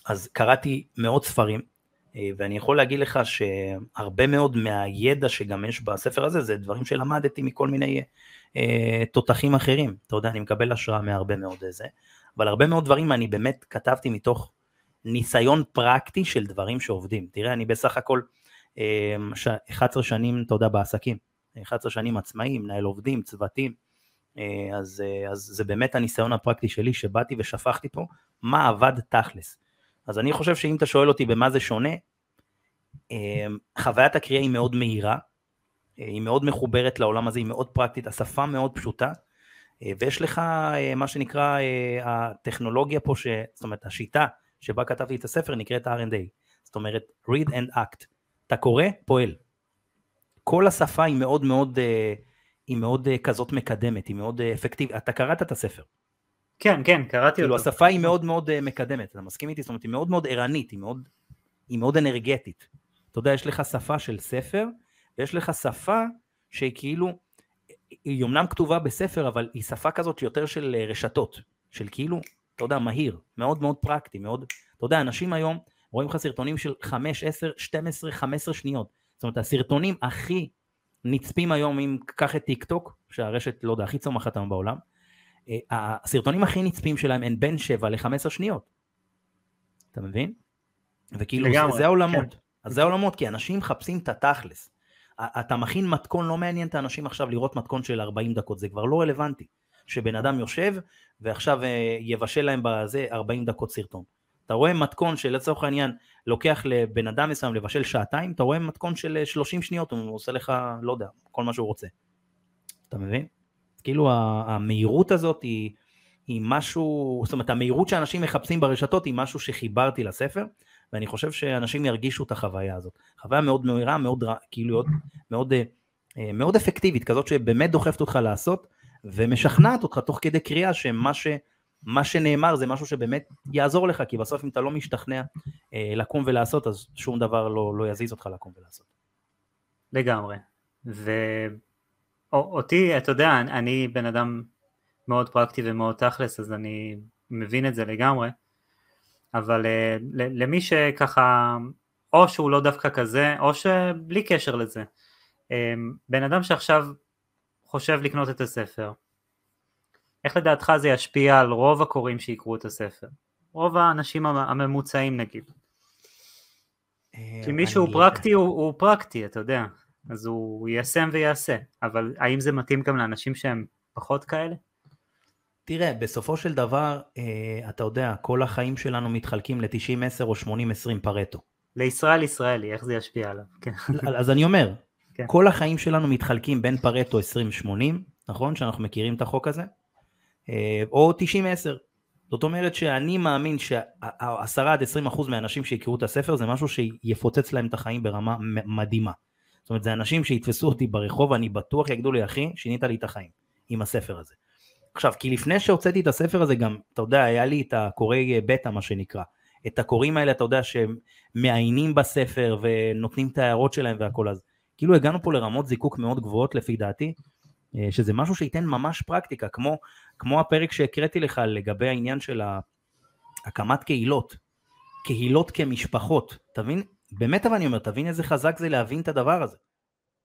אז קראתי מאות ספרים, ואני יכול להגיד לך שהרבה מאוד מהידע שגם יש בספר הזה, זה דברים שלמדתי מכל מיני אה, תותחים אחרים. אתה יודע, אני מקבל השראה מהרבה מאוד זה, אבל הרבה מאוד דברים אני באמת כתבתי מתוך ניסיון פרקטי של דברים שעובדים. תראה, אני בסך הכל אה, 11 שנים, אתה יודע, בעסקים. 11 שנים עצמאי, מנהל עובדים, צוותים. אה, אז, אה, אז זה באמת הניסיון הפרקטי שלי שבאתי ושפכתי פה מה עבד תכלס. אז אני חושב שאם אתה שואל אותי במה זה שונה, אה, חוויית הקריאה היא מאוד מהירה, היא מאוד מחוברת לעולם הזה, היא מאוד פרקטית, השפה מאוד פשוטה, ויש לך מה שנקרא הטכנולוגיה פה, ש... זאת אומרת השיטה שבה כתבתי את הספר נקראת R&A, זאת אומרת read and act, אתה קורא, פועל. כל השפה היא מאוד מאוד היא מאוד uh, כזאת מקדמת, היא מאוד uh, אפקטיבית. אתה קראת את הספר. כן, כן, קראתי כאילו, אותו. השפה היא מאוד מאוד מקדמת, אתה מסכים איתי? זאת אומרת, היא מאוד מאוד ערנית, היא מאוד, היא מאוד אנרגטית. אתה יודע, יש לך שפה של ספר, ויש לך שפה שהיא כאילו, היא אמנם כתובה בספר, אבל היא שפה כזאת יותר של רשתות, של כאילו, אתה יודע, מהיר, מאוד מאוד פרקטי, מאוד, אתה יודע, אנשים היום רואים לך סרטונים של 5, 10, 12, 15 שניות. זאת אומרת, הסרטונים הכי נצפים היום, אם קח את טיק טוק, שהרשת, לא יודע, הכי צומחת היום בעולם, אה, הסרטונים הכי נצפים שלהם הם בין 7 ל-15 שניות. אתה מבין? וכאילו לגמרי, זה, זה העולמות. כן. אז זה העולמות, כי אנשים מחפשים את התכלס. אתה מכין מתכון, לא מעניין את האנשים עכשיו לראות מתכון של 40 דקות, זה כבר לא רלוונטי. שבן אדם יושב ועכשיו אה, יבשל להם בזה 40 דקות סרטון. אתה רואה מתכון שלצורך העניין לוקח לבן אדם מסוים לבשל שעתיים, אתה רואה מתכון של 30 שניות, הוא עושה לך, לא יודע, כל מה שהוא רוצה. אתה מבין? כאילו המהירות הזאת היא, היא משהו, זאת אומרת המהירות שאנשים מחפשים ברשתות היא משהו שחיברתי לספר, ואני חושב שאנשים ירגישו את החוויה הזאת. חוויה מאוד מהירה, מאוד, כאילו מאוד, מאוד, אה, מאוד אפקטיבית, כזאת שבאמת דוחפת אותך לעשות, ומשכנעת אותך תוך כדי קריאה שמה ש... מה שנאמר זה משהו שבאמת יעזור לך, כי בסוף אם אתה לא משתכנע אה, לקום ולעשות, אז שום דבר לא, לא יזיז אותך לקום ולעשות. לגמרי. ואותי, אתה יודע, אני בן אדם מאוד פרקטי ומאוד תכלס, אז אני מבין את זה לגמרי, אבל אה, למי שככה, או שהוא לא דווקא כזה, או שבלי קשר לזה, אה, בן אדם שעכשיו חושב לקנות את הספר, איך לדעתך זה ישפיע על רוב הקוראים שיקראו את הספר? רוב האנשים הממוצעים נגיד. אה, כי מי שהוא לא פרקטי הוא, הוא פרקטי, אתה יודע, אז הוא יישם ויעשה, אבל האם זה מתאים גם לאנשים שהם פחות כאלה? תראה, בסופו של דבר, אה, אתה יודע, כל החיים שלנו מתחלקים ל-90-10 או 80-20 פרטו. לישראל ישראלי, איך זה ישפיע עליו? כן. אז אני אומר, כן. כל החיים שלנו מתחלקים בין פרטו 20-80, נכון? שאנחנו מכירים את החוק הזה? אה, או 90-10. זאת אומרת שאני מאמין ש-10 עד 20 אחוז מהאנשים שיקראו את הספר זה משהו שיפוצץ להם את החיים ברמה מדהימה. זאת אומרת זה אנשים שיתפסו אותי ברחוב אני בטוח יגידו לי אחי שינית לי את החיים עם הספר הזה. עכשיו כי לפני שהוצאתי את הספר הזה גם אתה יודע היה לי את הקוראי בטא מה שנקרא. את הקוראים האלה אתה יודע שהם מעיינים בספר ונותנים את ההערות שלהם והכל אז כאילו הגענו פה לרמות זיקוק מאוד גבוהות לפי דעתי אה, שזה משהו שייתן ממש פרקטיקה, כמו, כמו הפרק שהקראתי לך לגבי העניין של הקמת קהילות, קהילות כמשפחות, תבין? באמת אבל אני אומר, תבין איזה חזק זה להבין את הדבר הזה.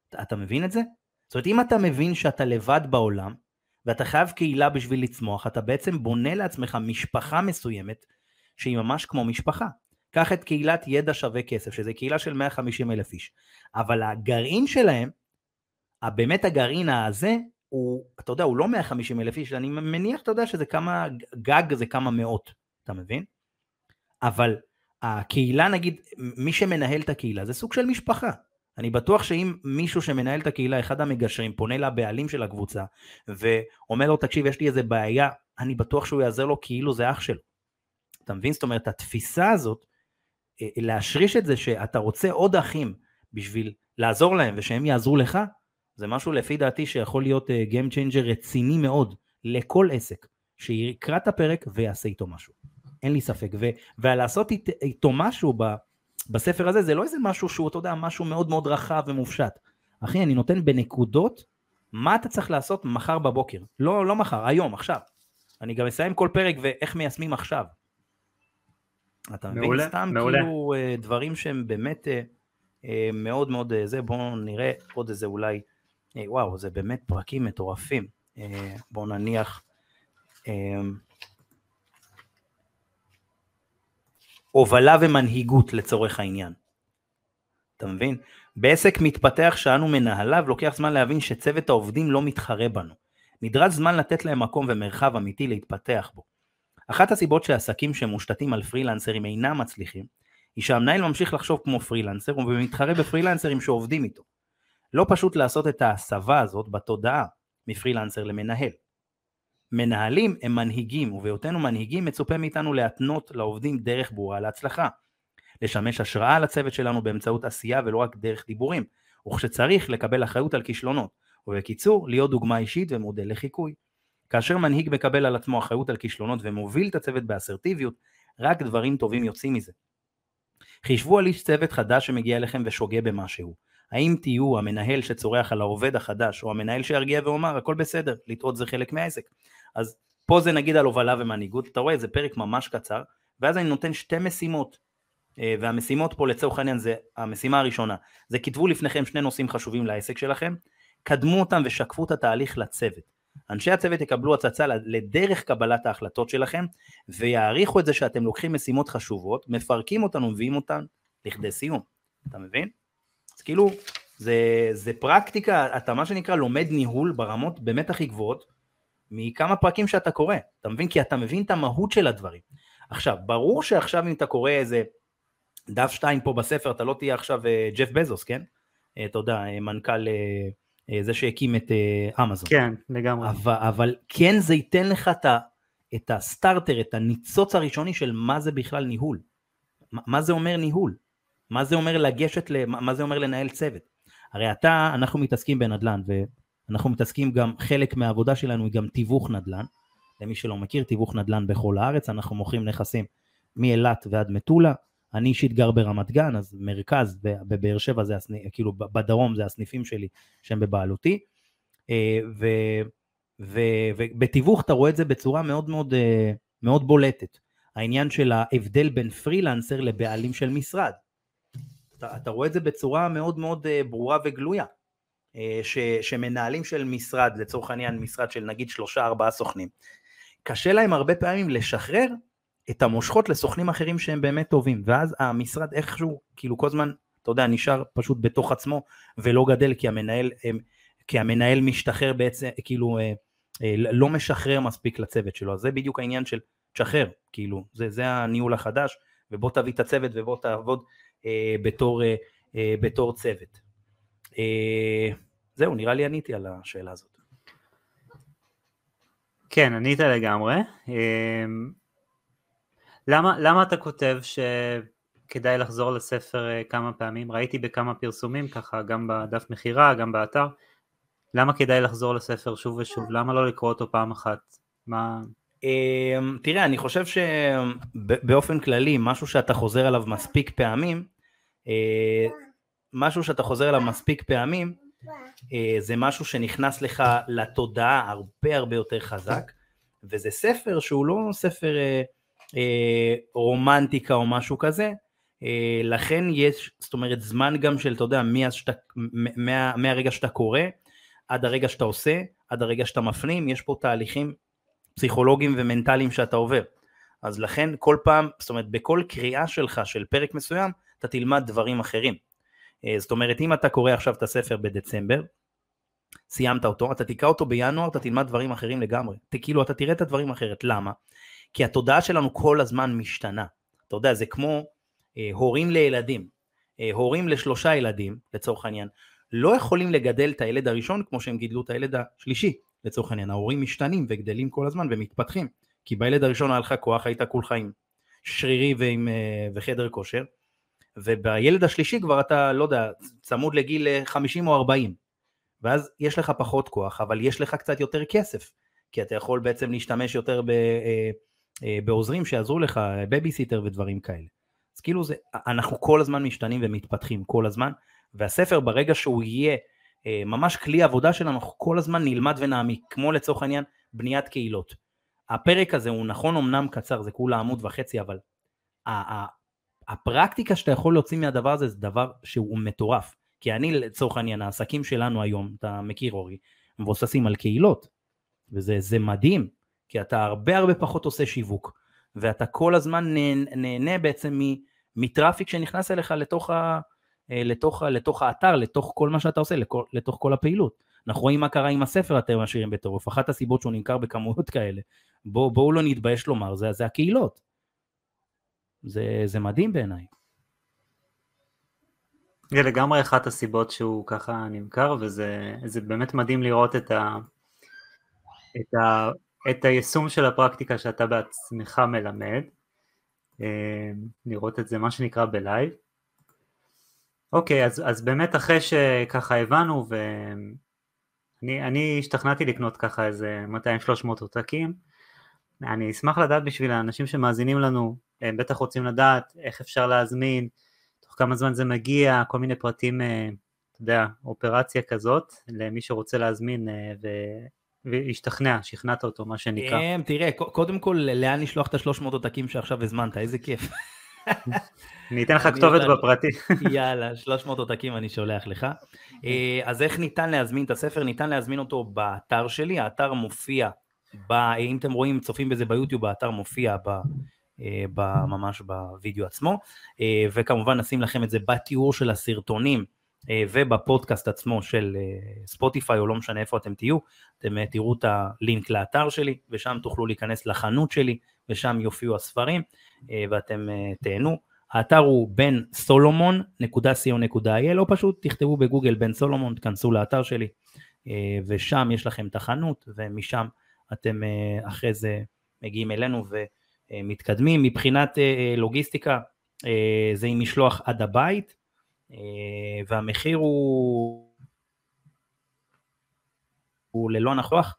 אתה, אתה מבין את זה? זאת אומרת, אם אתה מבין שאתה לבד בעולם, ואתה חייב קהילה בשביל לצמוח, אתה בעצם בונה לעצמך משפחה מסוימת, שהיא ממש כמו משפחה. קח את קהילת ידע שווה כסף, שזה קהילה של 150 אלף איש, אבל הגרעין שלהם באמת הגרעין הזה, הוא, אתה יודע, הוא לא 150 אלף איש, אני מניח, אתה יודע, שזה כמה, גג זה כמה מאות, אתה מבין? אבל הקהילה, נגיד, מי שמנהל את הקהילה זה סוג של משפחה. אני בטוח שאם מישהו שמנהל את הקהילה, אחד המגשרים, פונה לבעלים של הקבוצה, ואומר לו, תקשיב, יש לי איזה בעיה, אני בטוח שהוא יעזר לו כאילו זה אח שלו. אתה מבין? זאת אומרת, התפיסה הזאת, להשריש את זה שאתה רוצה עוד אחים בשביל לעזור להם ושהם יעזרו לך, זה משהו לפי דעתי שיכול להיות uh, Game Changer רציני מאוד לכל עסק, שיקרא את הפרק ויעשה איתו משהו. אין לי ספק. ו- ולעשות אית, איתו משהו ב, בספר הזה, זה לא איזה משהו שהוא, אתה יודע, משהו מאוד מאוד רחב ומופשט. אחי, אני נותן בנקודות מה אתה צריך לעשות מחר בבוקר. לא, לא מחר, היום, עכשיו. אני גם אסיים כל פרק ואיך מיישמים עכשיו. אתה מבין? מעולה, סתם מעולה. כאילו דברים שהם באמת מאוד מאוד זה, בואו נראה עוד איזה אולי, וואו, זה באמת פרקים מטורפים. בואו נניח, הובלה ומנהיגות לצורך העניין. אתה מבין? בעסק מתפתח שאנו מנהליו לוקח זמן להבין שצוות העובדים לא מתחרה בנו. נדרש זמן לתת להם מקום ומרחב אמיתי להתפתח בו. אחת הסיבות שעסקים שמושתתים על פרילנסרים אינם מצליחים, היא שהמנהל ממשיך לחשוב כמו פרילנסר ומתחרה בפרילנסרים שעובדים איתו. לא פשוט לעשות את ההסבה הזאת בתודעה מפרילנסר למנהל. מנהלים הם מנהיגים, ובהיותנו מנהיגים מצופה מאיתנו להתנות לעובדים דרך ברורה להצלחה. לשמש השראה לצוות שלנו באמצעות עשייה ולא רק דרך דיבורים, וכשצריך לקבל אחריות על כישלונות, ובקיצור, להיות דוגמה אישית ומודל לחיקוי. כאשר מנהיג מקבל על עצמו אחריות על כישלונות ומוביל את הצוות באסרטיביות, רק דברים טובים יוצאים מזה. חישבו על איש צוות חדש שמגיע אליכם ושוגה במשהו. האם תהיו המנהל שצורח על העובד החדש, או המנהל שירגיע ואומר הכל בסדר, לטעות זה חלק מהעסק. אז פה זה נגיד על הובלה ומנהיגות, אתה רואה זה פרק ממש קצר, ואז אני נותן שתי משימות, אה, והמשימות פה לצורך העניין זה המשימה הראשונה, זה כתבו לפניכם שני נושאים חשובים לעסק שלכם, קדמו אותם ושקפו את התהליך לצוות. אנשי הצוות יקבלו הצצה לדרך קבלת ההחלטות שלכם ויעריכו את זה שאתם לוקחים משימות חשובות, מפרקים אותן ומביאים אותן לכדי סיום, אתה מבין? אז כאילו, זה, זה פרקטיקה, אתה מה שנקרא לומד ניהול ברמות באמת הכי גבוהות, מכמה פרקים שאתה קורא, אתה מבין? כי אתה מבין את המהות של הדברים. עכשיו, ברור שעכשיו אם אתה קורא איזה דף שתיים פה בספר, אתה לא תהיה עכשיו אה, ג'ף בזוס, כן? אה, אתה יודע, אה, מנכ"ל, זה שהקים את אמזון. כן, לגמרי. אבל, אבל כן זה ייתן לך את, ה, את הסטארטר, את הניצוץ הראשוני של מה זה בכלל ניהול. מה, מה זה אומר ניהול? מה זה אומר לגשת, מה זה אומר לנהל צוות? הרי אתה, אנחנו מתעסקים בנדל"ן, אנחנו מתעסקים גם, חלק מהעבודה שלנו היא גם תיווך נדל"ן. למי שלא מכיר, תיווך נדל"ן בכל הארץ, אנחנו מוכרים נכסים מאילת ועד מטולה. אני אישית גר ברמת גן, אז מרכז בבאר שבע זה הסניף, כאילו בדרום זה הסניפים שלי שהם בבעלותי. אה, ו, ו, ובתיווך אתה רואה את זה בצורה מאוד מאוד, אה, מאוד בולטת. העניין של ההבדל בין פרילנסר לבעלים של משרד. אתה, אתה רואה את זה בצורה מאוד מאוד אה, ברורה וגלויה. ש, שמנהלים של משרד, לצורך העניין משרד של נגיד שלושה ארבעה סוכנים, קשה להם הרבה פעמים לשחרר את המושכות לסוכנים אחרים שהם באמת טובים, ואז המשרד איכשהו, כאילו כל הזמן, אתה יודע, נשאר פשוט בתוך עצמו ולא גדל כי המנהל, כי המנהל משתחרר בעצם, כאילו אה, אה, לא משחרר מספיק לצוות שלו, אז זה בדיוק העניין של תשחרר, כאילו, זה, זה הניהול החדש, ובוא תביא את הצוות ובוא תעבוד אה, בתור, אה, בתור צוות. אה, זהו, נראה לי עניתי על השאלה הזאת. כן, ענית לגמרי. אמ, למה, למה אתה כותב שכדאי לחזור לספר אה, כמה פעמים? ראיתי בכמה פרסומים ככה, גם בדף מכירה, גם באתר. למה כדאי לחזור לספר שוב ושוב? למה לא לקרוא אותו פעם אחת? מה... אמ, תראה, אני חושב שבאופן כללי, משהו שאתה חוזר עליו מספיק פעמים, אה, משהו שאתה חוזר עליו מספיק פעמים, אה, זה משהו שנכנס לך לתודעה הרבה הרבה יותר חזק, וזה ספר שהוא לא ספר רומנטיקה או משהו כזה, אה, לכן יש, זאת אומרת, זמן גם של, אתה יודע, שאתה, מה, מהרגע שאתה קורא, עד הרגע שאתה עושה, עד הרגע שאתה מפנים, יש פה תהליכים פסיכולוגיים ומנטליים שאתה עובר. אז לכן כל פעם, זאת אומרת, בכל קריאה שלך של פרק מסוים, אתה תלמד דברים אחרים. אה, זאת אומרת, אם אתה קורא עכשיו את הספר בדצמבר, סיימת אותו, אתה תקרא אותו בינואר, אתה תלמד דברים אחרים לגמרי. כאילו, אתה תראה את הדברים אחרת. למה? כי התודעה שלנו כל הזמן משתנה. אתה יודע, זה כמו אה, הורים לילדים. אה, הורים לשלושה ילדים, לצורך העניין, לא יכולים לגדל את הילד הראשון כמו שהם גידלו את הילד השלישי, לצורך העניין. ההורים משתנים וגדלים כל הזמן ומתפתחים. כי בילד הראשון היה לך כוח, היית כולך עם שרירי ועם, אה, וחדר כושר, ובילד השלישי כבר אתה, לא יודע, צמוד לגיל 50 או 40, ואז יש לך פחות כוח, אבל יש לך קצת יותר כסף, כי אתה יכול בעצם להשתמש יותר ב, אה, אה, בעוזרים שיעזרו לך, בייביסיטר ודברים כאלה. אז כאילו זה, אנחנו כל הזמן משתנים ומתפתחים, כל הזמן, והספר ברגע שהוא יהיה אה, ממש כלי עבודה שלנו, אנחנו כל הזמן נלמד ונעמיק, כמו לצורך העניין בניית קהילות. הפרק הזה הוא נכון אמנם קצר, זה כולה עמוד וחצי, אבל הפרקטיקה שאתה יכול להוציא מהדבר הזה זה דבר שהוא מטורף. כי אני לצורך העניין, העסקים שלנו היום, אתה מכיר אורי, מבוססים על קהילות, וזה מדהים, כי אתה הרבה הרבה פחות עושה שיווק, ואתה כל הזמן נהנה, בעצם מטראפיק שנכנס אליך לתוך, ה, אה, לתוך, לתוך האתר, לתוך כל מה שאתה עושה, לתוך כל הפעילות. אנחנו רואים מה קרה עם הספר אתם משאירים בטירוף, אחת הסיבות שהוא נמכר בכמויות כאלה, בואו בוא לא נתבייש לומר, זה, זה הקהילות. זה, זה מדהים בעיניי. זה לגמרי אחת הסיבות שהוא ככה נמכר, וזה באמת מדהים לראות את, ה, את, ה, את היישום של הפרקטיקה שאתה בעצמך מלמד, אה, לראות את זה מה שנקרא בלייב. אוקיי, אז, אז באמת אחרי שככה הבנו, ואני השתכנעתי לקנות ככה איזה 200-300 עותקים, אני אשמח לדעת בשביל האנשים שמאזינים לנו, הם בטח רוצים לדעת איך אפשר להזמין, תוך כמה זמן זה מגיע, כל מיני פרטים, אה, אתה יודע, אופרציה כזאת, למי שרוצה להזמין אה. והשתכנע, שכנעת אותו, מה שנקרא. כן, תראה, קודם כל, לאן לשלוח את השלוש מאות עותקים שעכשיו הזמנת, איזה כיף. אני אתן לך כתובת בפרטי. יאללה, 300 עותקים אני שולח לך. אה, אז איך ניתן להזמין את הספר? ניתן להזמין אותו באתר שלי, האתר מופיע, ב, אם אתם רואים, צופים בזה ביוטיוב, האתר מופיע ב, אה, ב, ממש בווידאו עצמו, אה, וכמובן נשים לכם את זה בתיאור של הסרטונים ובפודקאסט עצמו של ספוטיפיי, או לא משנה איפה אתם תהיו, אתם תראו את הלינק לאתר שלי, ושם תוכלו להיכנס לחנות שלי, ושם יופיעו הספרים, ואתם תהנו. האתר הוא בן סולומון.co.il או פשוט תכתבו בגוגל בן סולומון, תכנסו לאתר שלי אה, ושם יש לכם את החנות ומשם אתם אה, אחרי זה מגיעים אלינו ומתקדמים. מבחינת אה, לוגיסטיקה זה עם משלוח עד הבית והמחיר הוא, הוא ללא נחלוח,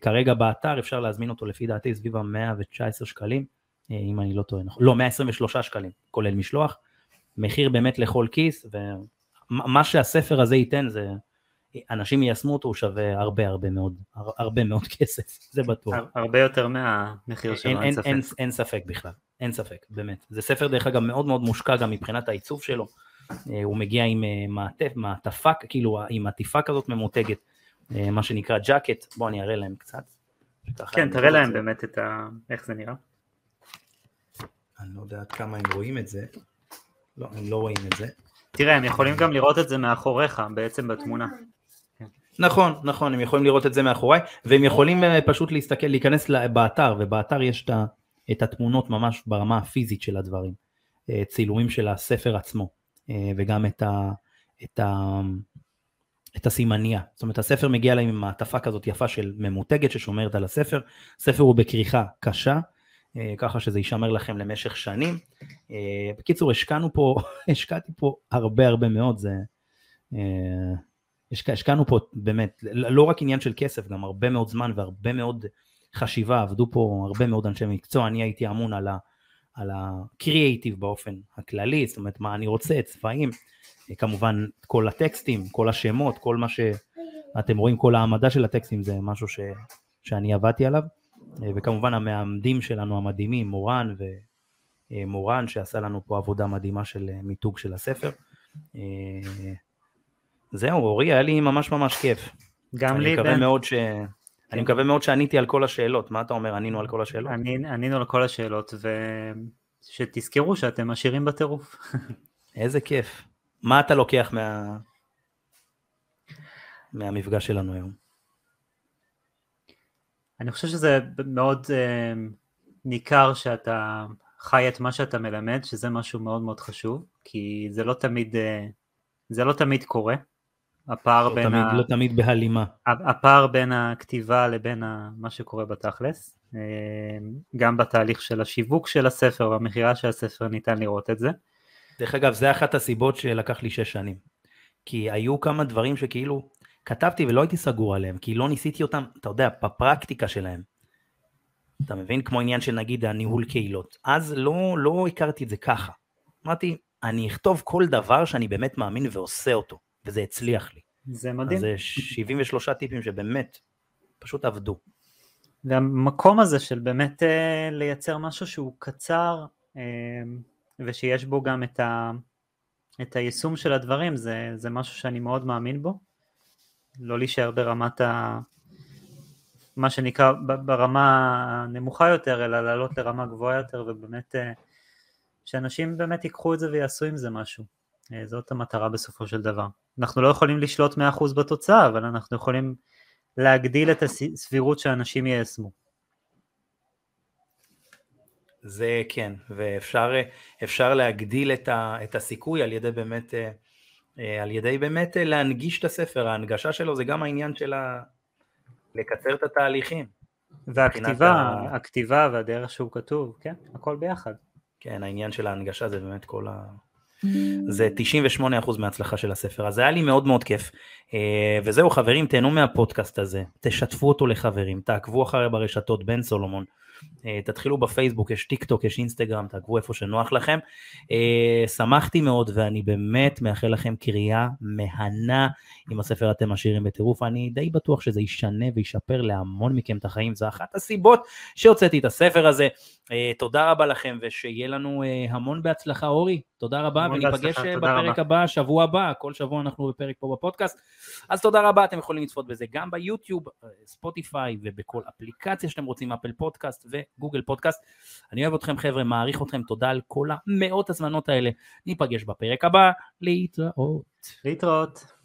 כרגע באתר אפשר להזמין אותו לפי דעתי סביב ה-119 שקלים. אה, אם אני לא טועה, נכון, לא, 123 שקלים, כולל משלוח, מחיר באמת לכל כיס, ומה שהספר הזה ייתן זה, אנשים יישמו אותו, הוא שווה הרבה הרבה מאוד, הרבה מאוד כסף, זה בטוח. הרבה יותר מהמחיר שלו, אין, אין, אין, אין ספק בכלל, אין ספק, באמת. זה ספר דרך אגב מאוד מאוד מושקע גם מבחינת העיצוב שלו, אה, הוא מגיע עם אה, מעטף, מעטפה, כאילו עם עטיפה כזאת ממותגת, מה שנקרא ג'קט, בואו אני אראה להם קצת. כן, תראה להם באמת את ה... איך זה נראה. אני לא יודע עד כמה הם רואים את זה. לא, הם לא רואים את זה. תראה, הם יכולים גם לראות את זה מאחוריך, בעצם בתמונה. נכון, נכון, הם יכולים לראות את זה מאחוריי, והם יכולים אה, פשוט להסתכל, להיכנס באתר, ובאתר יש את התמונות ממש ברמה הפיזית של הדברים, אה, צילומים של הספר עצמו, אה, וגם את, ה, את, ה, את הסימניה. זאת אומרת, הספר מגיע להם עם מעטפה כזאת יפה של ממותגת ששומרת על הספר, הספר הוא בכריכה קשה, אה, ככה שזה יישמר לכם למשך שנים. אה, בקיצור, השקענו פה, השקעתי פה הרבה הרבה מאוד, זה... אה, השקענו פה באמת, לא רק עניין של כסף, גם הרבה מאוד זמן והרבה מאוד חשיבה, עבדו פה הרבה מאוד אנשי מקצוע, אני הייתי אמון על, ה, על הקריאייטיב באופן הכללי, זאת אומרת מה אני רוצה, צבעים, כמובן כל הטקסטים, כל השמות, כל מה שאתם רואים, כל העמדה של הטקסטים זה משהו ש, שאני עבדתי עליו. אה, וכמובן המעמדים שלנו המדהימים, מורן ומורן שעשה לנו פה עבודה מדהימה של אה, מיתוג של הספר. אה, זהו, אורי, היה לי ממש ממש כיף. גם לי, בן. מאוד ש... אני מקווה מאוד שעניתי על כל השאלות, מה אתה אומר, ענינו על כל השאלות? ענינו על כל השאלות, ושתזכרו שאתם עשירים בטירוף. איזה כיף. מה אתה לוקח מה... מהמפגש שלנו היום? אני חושב שזה מאוד uh, ניכר שאתה חי את מה שאתה מלמד, שזה משהו מאוד מאוד חשוב, כי זה לא תמיד, uh, זה לא תמיד קורה. הפער לא בין תמיד, ה... לא תמיד בהלימה. הפער בין הכתיבה לבין ה... מה שקורה בתכלס. Uh, גם בתהליך של השיווק של הספר והמכירה של הספר ניתן לראות את זה. דרך אגב, זה אחת הסיבות שלקח לי שש שנים. כי היו כמה דברים שכאילו, כתבתי ולא הייתי סגור עליהם, כי לא ניסיתי אותם, אתה יודע, בפרקטיקה שלהם. אתה מבין? כמו עניין של נגיד הניהול קהילות. אז לא, לא הכרתי את זה ככה. אמרתי, אני אכתוב כל דבר שאני באמת מאמין ועושה אותו, וזה הצליח לי. זה מדהים. אז זה 73 טיפים שבאמת פשוט עבדו. והמקום הזה של באמת uh, לייצר משהו שהוא קצר, ושיש בו גם את, ה, את היישום של הדברים, זה, זה משהו שאני מאוד מאמין בו. לא להישאר ברמת ה... מה שנקרא ברמה הנמוכה יותר, אלא לעלות לרמה גבוהה יותר, ובאמת שאנשים באמת ייקחו את זה ויעשו עם זה משהו. זאת המטרה בסופו של דבר. אנחנו לא יכולים לשלוט 100% בתוצאה, אבל אנחנו יכולים להגדיל את הסבירות שאנשים יישמו. זה כן, ואפשר להגדיל את, ה, את הסיכוי על ידי באמת, אה, על ידי באמת להנגיש את הספר, ההנגשה שלו זה גם העניין של ה... לקצר את התהליכים. והכתיבה, ה... הכתיבה והדרך שהוא כתוב, כן, הכל ביחד. כן, העניין של ההנגשה זה באמת כל ה... זה 98% מההצלחה של הספר, אז היה לי מאוד מאוד כיף. אה, וזהו חברים, תהנו מהפודקאסט הזה, תשתפו אותו לחברים, תעקבו אחרי ברשתות בן סולומון, תתחילו בפייסבוק, יש טיק טוק, יש אינסטגרם, תעקבו איפה שנוח לכם. אה, שמחתי מאוד ואני באמת מאחל לכם קריאה מהנה עם הספר אתם עשירים בטירוף. אני די בטוח שזה ישנה וישפר להמון מכם את החיים, זו אחת הסיבות שהוצאתי את הספר הזה. אה, תודה רבה לכם ושיהיה לנו המון בהצלחה אורי, תודה רבה וניפגש בפרק רבה. הבא, שבוע הבא, כל שבוע אנחנו בפרק פה בפודקאסט. אז תודה רבה, אתם יכולים לצפות בזה גם ביוטיוב, ספוטיפיי ובכל אפליקציה שאתם רוצים, אפל פודקאסט וגוגל פודקאסט. אני אוהב אתכם חבר'ה, מעריך אתכם, תודה על כל המאות הזמנות האלה. ניפגש בפרק הבא, להתראות. להתראות.